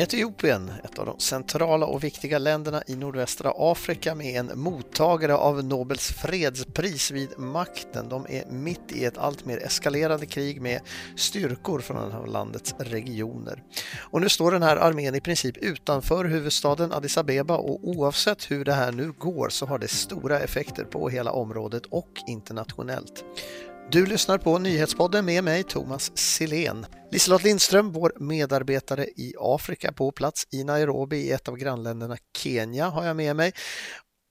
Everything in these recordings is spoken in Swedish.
Etiopien, ett av de centrala och viktiga länderna i nordvästra Afrika med en mottagare av Nobels fredspris vid makten. De är mitt i ett alltmer eskalerande krig med styrkor från landets regioner. Och nu står den här armén i princip utanför huvudstaden Addis Abeba och oavsett hur det här nu går så har det stora effekter på hela området och internationellt. Du lyssnar på Nyhetspodden med mig Thomas Silén. Liselott Lindström, vår medarbetare i Afrika på plats i Nairobi i ett av grannländerna Kenya har jag med mig.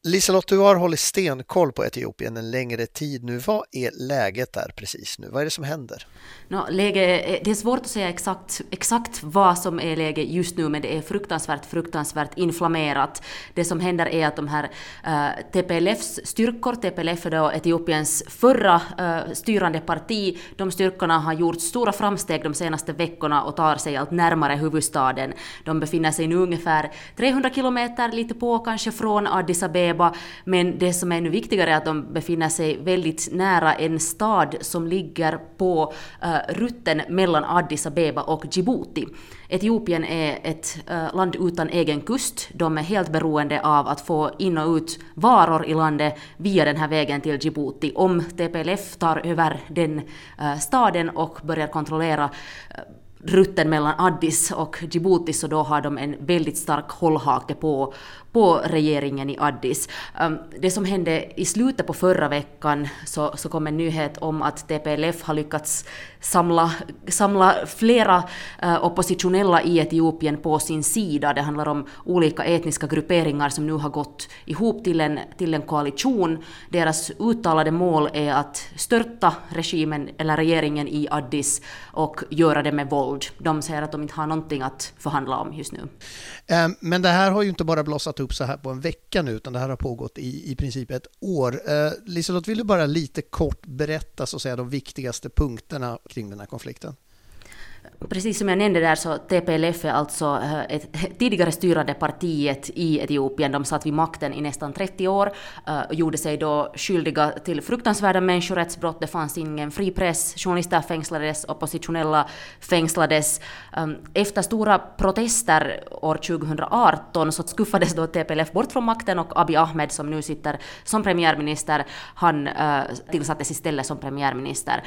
Liselott, du har hållit stenkoll på Etiopien en längre tid nu. Vad är läget där precis nu? Vad är det som händer? No, läge, eh, det är svårt att säga exakt, exakt vad som är läget just nu, men det är fruktansvärt, fruktansvärt inflammerat. Det som händer är att de här eh, uh, TPLFs styrkor, TPLF är då Etiopiens förra uh, styrande parti, de styrkorna har gjort stora framsteg de senaste veckorna och tar sig allt närmare huvudstaden. De befinner sig nu ungefär 300 kilometer, lite på kanske, från Addis Abeba Abeba, men det som är ännu viktigare är att de befinner sig väldigt nära en stad som ligger på uh, rutten mellan Addis Abeba och Djibouti. Etiopien är ett uh, land utan egen kust. De är helt beroende av att få in och ut varor i landet via den här vägen till Djibouti. Om TPLF tar över den uh, staden och börjar kontrollera rutten mellan Addis och Djibouti så då har de en väldigt stark hållhake på, på regeringen i Addis. Um, det som hände i slutet på förra veckan så, så kom en nyhet om att TPLF har lyckats samla, samla flera uh, oppositionella i Etiopien på sin sida. Det handlar om olika etniska grupperingar som nu har gått ihop till en, till en koalition. Deras uttalade mål är att störta regimen eller regeringen i Addis och göra det med våld. De säger att de inte har någonting att förhandla om just nu. Ehm, men det här har ju inte bara blossat upp så här på en vecka nu, utan det här har pågått i, i princip ett år. Ehm, Liselott, vill du bara lite kort berätta så att säga, de viktigaste punkterna kring den här konflikten? Precis som jag nämnde där så TPLF är alltså eh, ett tidigare styrande partiet i Etiopien. De satt vid makten i nästan 30 år eh, och gjorde sig då skyldiga till fruktansvärda människorättsbrott. Det fanns ingen fri press, journalister fängslades, oppositionella fängslades. Ehm, efter stora protester år 2018 så skuffades då TPLF bort från makten och Abiy Ahmed som nu sitter som premiärminister, han eh, tillsattes istället som premiärminister.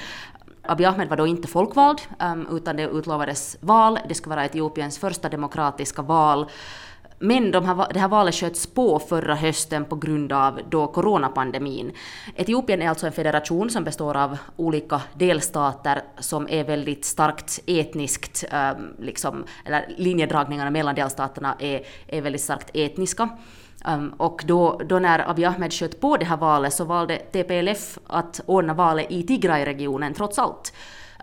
Abiy Ahmed var då inte folkvald, ehm, utan det utlovades val. Det skulle vara Etiopiens första demokratiska val. Men de här, det här valet sköts på förra hösten på grund av då coronapandemin. Etiopien är alltså en federation som består av olika delstater som är väldigt starkt etniskt, ehm, liksom, eller linjedragningarna mellan delstaterna är, är väldigt starkt etniska. Um, och då, då när Abiy Ahmed sköt på det här valet så valde TPLF att ordna valet i Tigray-regionen trots allt.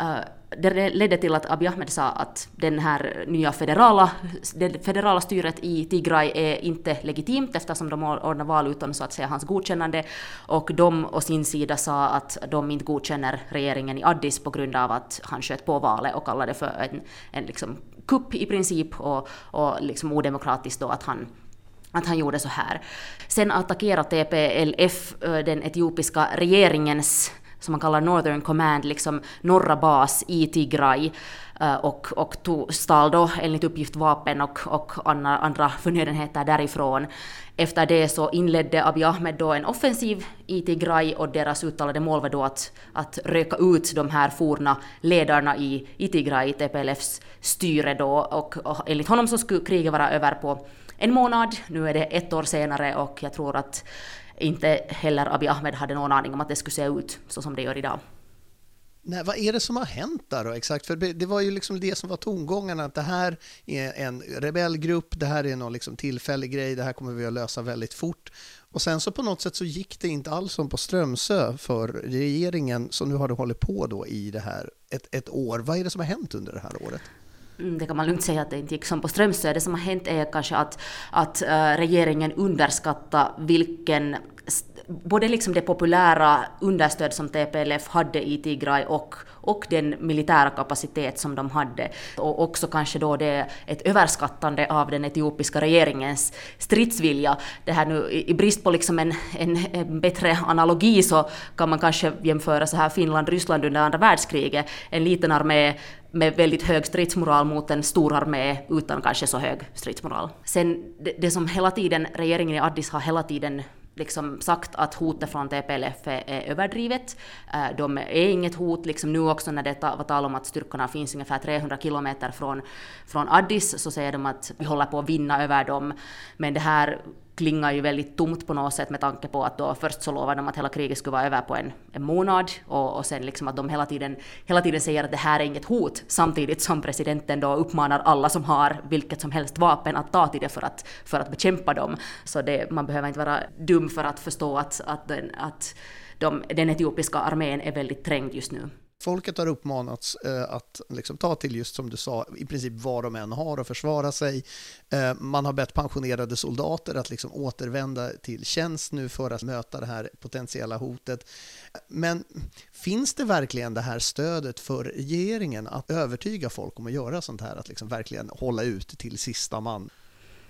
Uh, det ledde till att Abiy Ahmed sa att den här nya federala, det federala styret i Tigray är inte legitimt eftersom de ordnar val utan så att säga hans godkännande. Och de å sin sida sa att de inte godkänner regeringen i Addis på grund av att han sköt på valet och kallade det för en, en liksom kupp i princip och, och liksom odemokratiskt då att han att han gjorde så här. Sen attackerade TPLF den etiopiska regeringens som man kallar Northern Command, liksom norra bas i Tigray och, och tog, stal då enligt uppgift vapen och, och andra, andra förnödenheter därifrån. Efter det så inledde Abiy Ahmed då en offensiv i Tigray och deras uttalade mål var då att, att röka ut de här forna ledarna i, i Tigray, TPLFs styre då och, och enligt honom så skulle kriget vara över på en månad. Nu är det ett år senare och jag tror att inte heller Abiy Ahmed hade någon aning om att det skulle se ut så som det gör idag. Nej, vad är det som har hänt där då exakt? För det var ju liksom det som var tongångarna, att det här är en rebellgrupp, det här är någon liksom tillfällig grej, det här kommer vi att lösa väldigt fort. Och sen så på något sätt så gick det inte alls som på Strömsö för regeringen, som nu har hållit på då i det här ett, ett år. Vad är det som har hänt under det här året? Mm, det kan man lugnt säga att det inte gick som på Strömsö. Det som har hänt är kanske att, att eh, regeringen underskattar vilken både liksom det populära understöd som TPLF hade i Tigray och, och den militära kapacitet som de hade. Och också kanske då det ett överskattande av den etiopiska regeringens stridsvilja. Det här nu, I brist på liksom en, en, en bättre analogi så kan man kanske jämföra så här Finland-Ryssland under andra världskriget. En liten armé med väldigt hög stridsmoral mot en stor armé utan kanske så hög stridsmoral. Sen det, det som hela tiden, regeringen i Addis har hela tiden liksom sagt att hotet från TPLF är överdrivet. Eh, de är inget hot, liksom nu också när det var tal om att styrkorna finns ungefär 300 kilometer från, från Addis så säger de att vi håller på att vinna över dem. Men det här klingar ju väldigt tomt på något sätt med tanke på att då först så lovade de att hela kriget skulle vara över på en, en månad och, och sen liksom att de hela tiden, hela tiden säger att det här är inget hot samtidigt som presidenten då uppmanar alla som har vilket som helst vapen att ta till det för att, för att bekämpa dem. Så det, man behöver inte vara dum för att förstå att, att, den, att de, den etiopiska armén är väldigt trängd just nu. Folket har uppmanats eh, att liksom, ta till just som du sa, i princip vad de än har och försvara sig. Eh, man har bett pensionerade soldater att liksom, återvända till tjänst nu för att möta det här potentiella hotet. Men finns det verkligen det här stödet för regeringen att övertyga folk om att göra sånt här, att liksom verkligen hålla ut till sista man?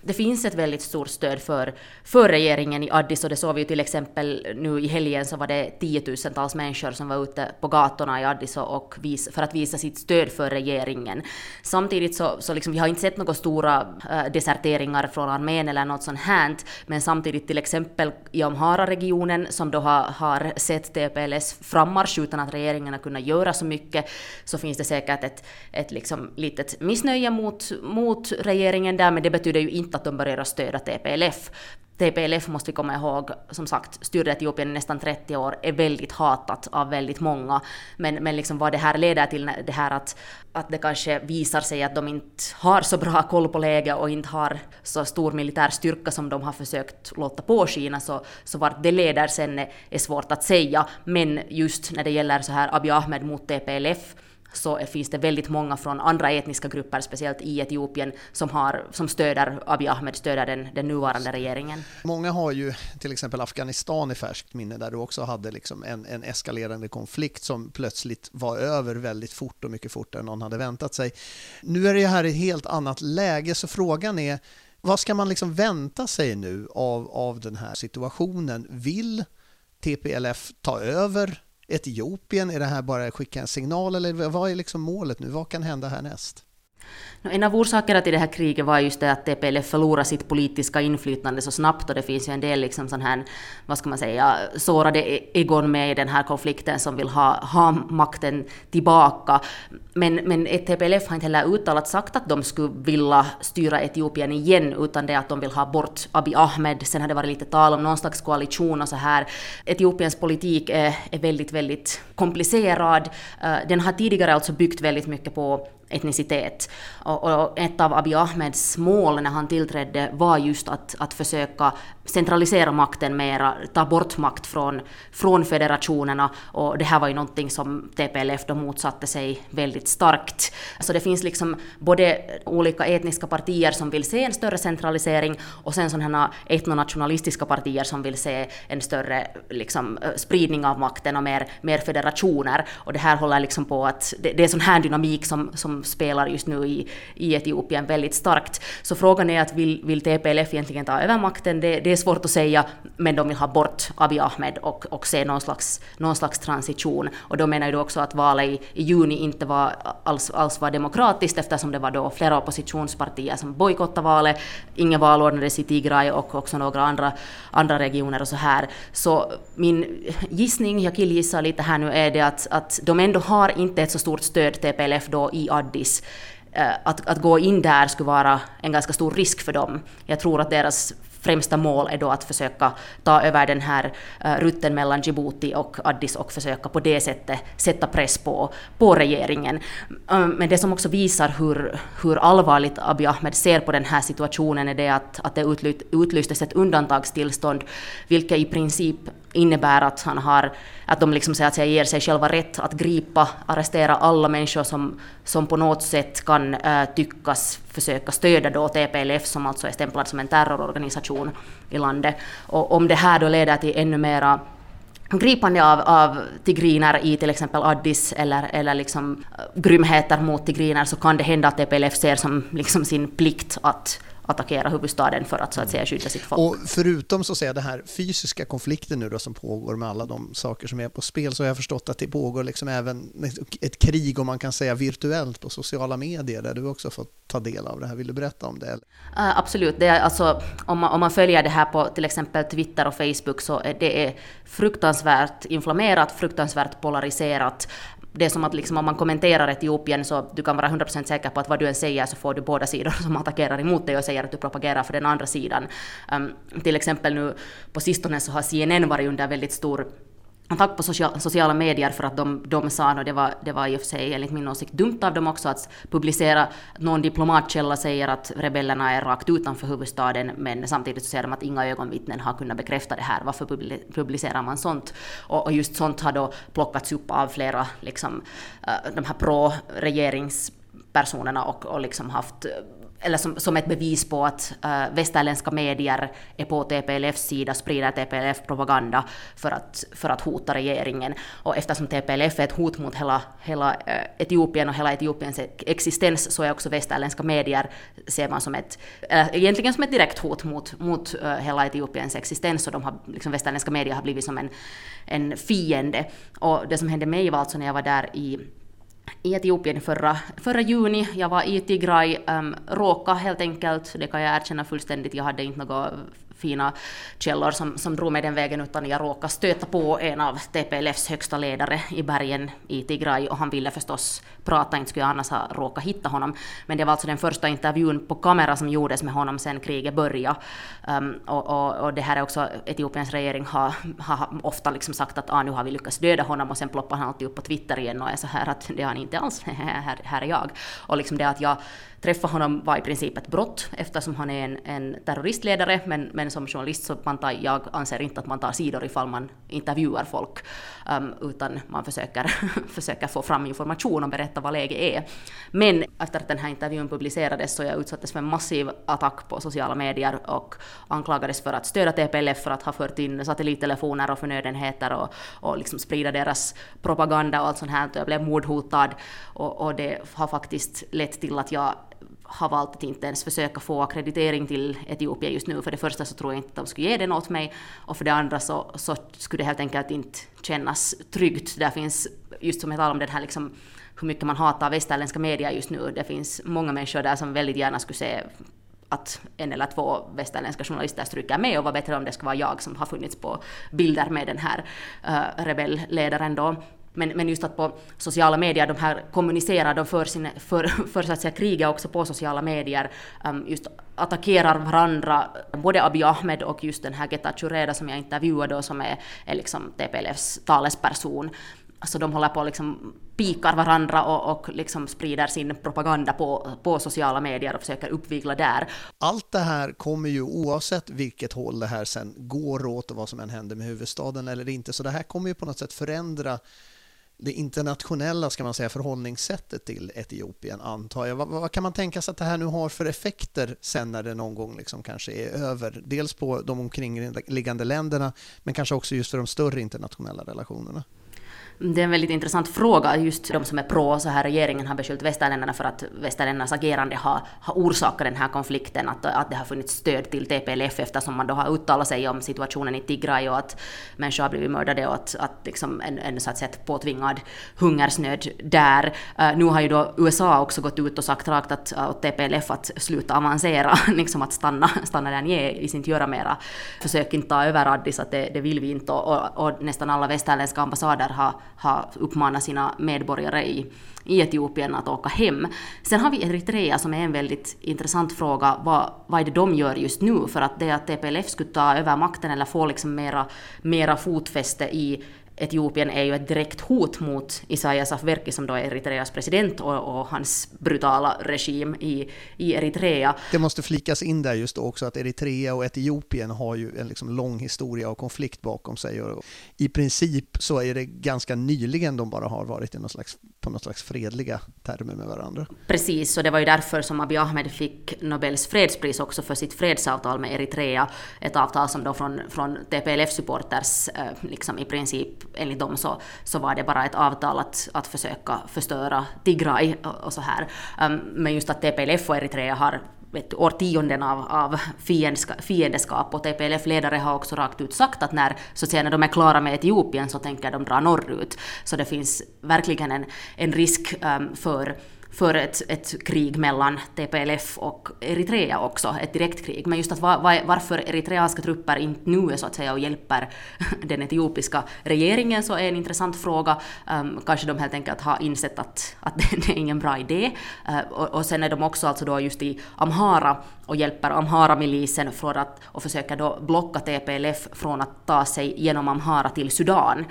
Det finns ett väldigt stort stöd för, för regeringen i Addis och det såg vi ju till exempel nu i helgen så var det tiotusentals människor som var ute på gatorna i Addis och vis, för att visa sitt stöd för regeringen. Samtidigt så, så liksom, vi har inte sett några stora äh, deserteringar från armén eller något sånt här, men samtidigt till exempel i Amhara-regionen som då har, har sett TPLS frammarsch utan att regeringen har kunnat göra så mycket, så finns det säkert ett, ett liksom litet missnöje mot, mot regeringen där, men det betyder ju inte att de börjar stödja TPLF. TPLF måste vi komma ihåg, som sagt, styrde Etiopien i nästan 30 år, är väldigt hatat av väldigt många. Men, men liksom vad det här leder till, det här att, att det kanske visar sig att de inte har så bra koll på läget och inte har så stor militär styrka som de har försökt låta påskina, så, så vart det leder sen är, är svårt att säga. Men just när det gäller så här Abiy Ahmed mot TPLF, så finns det väldigt många från andra etniska grupper, speciellt i Etiopien, som, har, som stöder Abiy Ahmed, stöder den, den nuvarande regeringen. Många har ju till exempel Afghanistan i färskt minne där du också hade liksom en, en eskalerande konflikt som plötsligt var över väldigt fort och mycket fortare än någon hade väntat sig. Nu är det här ett helt annat läge så frågan är vad ska man liksom vänta sig nu av, av den här situationen? Vill TPLF ta över Etiopien? Är det här bara att skicka en signal eller vad är liksom målet nu? Vad kan hända härnäst? En av orsakerna till det här kriget var just det att TPLF förlorade sitt politiska inflytande så snabbt och det finns ju en del liksom sån här, vad ska man säga, sårade e-, egon med i den här konflikten som vill ha, ha makten tillbaka. Men, men TPLF har inte heller uttalat sagt att de skulle vilja styra Etiopien igen utan det att de vill ha bort Abiy Ahmed. Sen har det varit lite tal om någon slags koalition och så här. Etiopiens politik är, är väldigt, väldigt komplicerad. Eh, den har tidigare alltså byggt väldigt mycket på etnicitet. Och, och, ett av Abiy Ahmeds mål när han tillträdde var just att, att försöka centralisera makten mera, ta bort makt från, från federationerna och det här var ju någonting som TPLF då motsatte sig väldigt starkt. Så det finns liksom både olika etniska partier som vill se en större centralisering och sen sådana etnonationalistiska partier som vill se en större liksom, eh, spridning av makten och mer, mer federationer. Och det här håller liksom på att, det, det är sån här dynamik som, som spelar just nu i, i Etiopien väldigt starkt. Så frågan är att vill, vill TPLF egentligen ta över makten? Det, det är svårt att säga, men de vill ha bort Abiy Ahmed och, och se någon slags, någon slags transition. Och då menar ju också att valet i, i juni inte var alls, alls var demokratiskt eftersom det var då flera oppositionspartier som bojkottade valet. Inga val ordnades i Tigray och också några andra, andra regioner och så här. Så min gissning, jag killgissar lite här nu, är det att, att de ändå har inte ett så stort stöd TPLF då i Addis eh, att, att gå in där skulle vara en ganska stor risk för dem. Jag tror att deras främsta mål är då att försöka ta över den här eh, rutten mellan Djibouti och Addis och försöka på det sättet sätta press på, på regeringen. Mm, men det som också visar hur, hur allvarligt Abiy Ahmed ser på den här situationen är det att, att det utlystes ett undantagstillstånd, vilket i princip innebär att han har, att de liksom så att säga ger sig själva rätt att gripa, arrestera alla människor som, som på något sätt kan äh, tyckas försöka stödja då TPLF som alltså är stämplad som en terrororganisation i landet. Och om det här då leder till ännu mera gripande av, av tigriner i till exempel Addis eller, eller liksom eh, grymheter mot tigriner så kan det hända att TPLF ser som liksom sin plikt att attackera huvudstaden för att så att säga skydda sitt folk. Och förutom så att säga den här fysiska konflikten nu då som pågår med alla de saker som är på spel så har jag förstått att det pågår liksom även ett krig om man kan säga virtuellt på sociala medier där du också fått ta del av det här. Vill du berätta om det? Uh, absolut. Det är alltså, om, man, om man följer det här på till exempel Twitter och Facebook så är det fruktansvärt inflammerat, fruktansvärt polariserat det är som att liksom om man kommenterar Etiopien så du kan vara 100% säker på att vad du än säger så får du båda sidor som attackerar emot dig och säger att du propagerar för den andra sidan. Um, till exempel nu på sistone så har CNN varit under väldigt stor attack på sociala medier för att de, de sa, och det var, det var i och för sig enligt min åsikt dumt av dem också att publicera, att någon diplomatkälla säger att rebellerna är rakt utanför huvudstaden men samtidigt så säger de att inga ögonvittnen har kunnat bekräfta det här. Varför publicerar man sånt? Och, och just sånt har då plockats upp av flera liksom, eh, de här pro-regeringspersonerna och, och liksom haft eh, eller som, som ett bevis på att äh, västerländska medier är på TPLFs sida, sprider TPLF-propaganda för att, för att hota regeringen. Och eftersom TPLF är ett hot mot hela, hela äh, Etiopien och hela Etiopiens existens så är också västerländska medier ser man som ett, äh, egentligen som ett direkt hot mot, mot äh, hela Etiopiens existens och de har, liksom, västerländska medier har blivit som en, en fiende. Och det som hände mig var alltså när jag var där i i Etiopien förra, förra juni. Jag var i Tigray, um, råka helt enkelt, det kan jag erkänna fullständigt. Jag hade inte några fina källor som, som drog mig den vägen utan jag råkade stöta på en av TPLFs högsta ledare i bergen i Tigray och han ville förstås prata, inte skulle jag annars ha råkat hitta honom. Men det var alltså den första intervjun på kamera som gjordes med honom sen kriget började. Um, och, och, och, det här är också Etiopiens regering har, har ofta liksom sagt att ah, nu har vi lyckats döda honom och sen ploppar han alltid upp på Twitter igen och är så här att det har inte alls, här, här är jag. Och liksom det att jag träffa honom var i princip ett brott eftersom han är en, en terroristledare men, men som journalist så man tar, jag anser inte att man tar sidor ifall man intervjuar folk um, utan man försöker, försöker få fram information och berätta vad läget är. Men efter att den här intervjun publicerades så jag utsattes för en massiv attack på sociala medier och anklagades för att stödja TPLF för att ha fört in satellittelefoner och förnödenheter och, och liksom sprida deras propaganda och allt sånt här. Jag blev mordhotad och, och det har faktiskt lett till att jag har valt att inte ens försöka få akkreditering till Etiopien just nu. För det första så tror jag inte att de skulle ge den åt mig och för det andra så, så skulle det helt enkelt inte kännas tryggt. Där finns, just som jag talade om den här liksom, hur mycket man hatar västerländska medier just nu. Det finns många människor där som väldigt gärna skulle se att en eller två västerländska journalister stryker med och vad bättre om det skulle vara jag som har funnits på bilder med den här eh, uh, rebellledaren då. Men, men just att på sociala medier, de här kommunicerar, de för, sin, för, för så att säga kriget också på sociala medier, um, just attackerar varandra, både Abiy Ahmed och just den här Geta Chureda som jag intervjuade och som är, är liksom TPLFs talesperson. Alltså de håller på liksom pikar varandra och, och liksom sprider sin propaganda på, på sociala medier och försöker uppvigla där. Allt det här kommer ju oavsett vilket håll det här sen går åt och vad som än händer med huvudstaden eller inte, så det här kommer ju på något sätt förändra det internationella ska man säga, förhållningssättet till Etiopien, antar jag. Vad, vad, kan man tänka sig att det här nu har för effekter sen när det någon gång liksom kanske är över? Dels på de omkringliggande länderna, men kanske också just för de större internationella relationerna. Det är en väldigt intressant fråga. Just de som är pro så här regeringen har beskyllt västerländerna för att västerländernas agerande har, har orsakat den här konflikten, att, att det har funnits stöd till TPLF eftersom man då har uttalat sig om situationen i Tigray och att människor har blivit mördade och att, att liksom en, en så att säga påtvingad hungersnöd där. Uh, nu har ju då USA också gått ut och sagt rakt att, åt TPLF att sluta avancera, liksom att stanna, stanna där ni är, i sin göra mera. Försök inte ta över Addis, att det, det vill vi inte och, och, och nästan alla västerländska ambassader har har uppmanat sina medborgare i, i Etiopien att åka hem. Sen har vi Eritrea som är en väldigt intressant fråga. Vad, vad är det de gör just nu? För att det att TPLF skulle ta över makten eller få liksom mera, mera fotfäste i Etiopien är ju ett direkt hot mot Isaias Afwerki som då är Eritreas president och, och, hans brutala regim i, i Eritrea. Det måste flikas in där just då också att Eritrea och Etiopien har ju en liksom lång historia av konflikt bakom sig och i princip så är det ganska nyligen de bara har varit i någon slags, på något slags fredliga termer med varandra. Precis, och det var ju därför som Abiy Ahmed fick Nobels fredspris också för sitt fredsavtal med Eritrea. Ett avtal som då från, från TPLF-supporters eh, liksom i princip enligt dem så, så var det bara ett avtal att, att försöka förstöra Tigray och, och så här. Um, men just att TPLF och Eritrea har vet, årtionden av, av fiendskap och TPLF-ledare har också rakt ut sagt att när, så att säga, när de är klara med Etiopien så tänker de dra norrut. Så det finns verkligen en, en risk um, för för ett, ett krig mellan TPLF och Eritrea också, ett direktkrig. Men just att va, va, varför eritreanska trupper inte nu är så att säga och hjälper den etiopiska regeringen så är en intressant fråga. Um, kanske de helt enkelt har insett att, att det är ingen bra idé. Uh, och, och sen är de också alltså då just i Amhara och hjälper Amhara-milisen för att, och försöker då blocka TPLF från att ta sig genom Amhara till Sudan.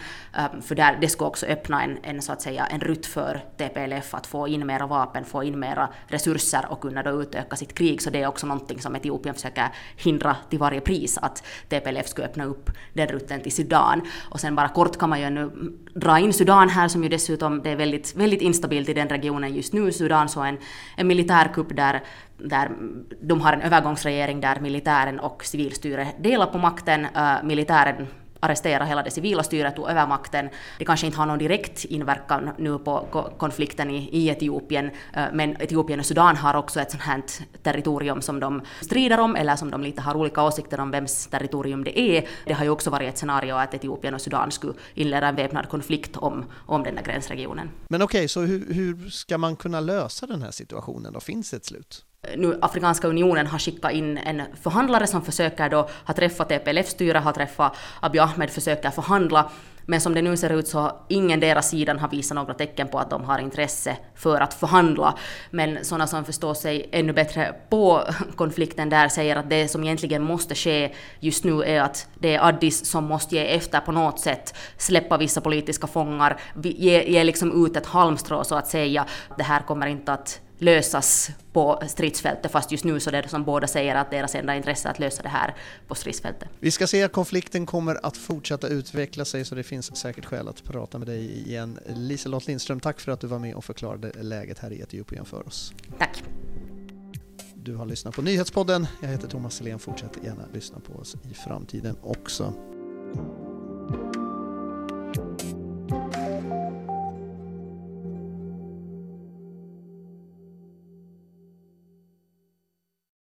Um, för där, det skulle också öppna en, en, så att säga, en rutt för TPLF att få in mera vapen, få in mera resurser och kunna då utöka sitt krig. Så det är också någonting som Etiopien försöker hindra till varje pris, att TPLF skulle öppna upp den rutten till Sudan. Och sen bara kort kan man ju nu dra in Sudan här som ju dessutom, det är väldigt, väldigt instabilt i den regionen just nu. Sudan så en, en militärkupp där där de har en övergångsregering där militären och civilstyret delar på makten. Uh, militären arrestera hela det civila styret och övermakten. Det kanske inte har någon direkt inverkan nu på konflikten i, i Etiopien, eh, men Etiopien och Sudan har också ett sånt här territorium som de strider om, eller som de lite har olika åsikter om vems territorium det är. Det har ju också varit ett scenario att Etiopien och Sudan skulle inleda en väpnad konflikt om, om den där gränsregionen. Men okej, okay, så hur, hur ska man kunna lösa den här situationen då? Finns det ett slut? Nu Afrikanska unionen har skickat in en förhandlare som försöker då, ha träffat TPLF-styret, har träffat Abiy Ahmed, försöker förhandla. Men som det nu ser ut så har ingen deras sidan har visat några tecken på att de har intresse för att förhandla. Men sådana som förstår sig ännu bättre på konflikten där säger att det som egentligen måste ske just nu är att det är Addis som måste ge efter på något sätt, släppa vissa politiska fångar, ge, ge liksom ut ett halmstrå så att säga. Det här kommer inte att lösas på stridsfältet, fast just nu så är det som båda säger att deras enda intresse är att lösa det här på stridsfältet. Vi ska se att konflikten kommer att fortsätta utveckla sig så det finns säkert skäl att prata med dig igen. Liselott Lindström, tack för att du var med och förklarade läget här i Etiopien för oss. Tack. Du har lyssnat på Nyhetspodden. Jag heter Thomas Selén. Fortsätt gärna lyssna på oss i framtiden också.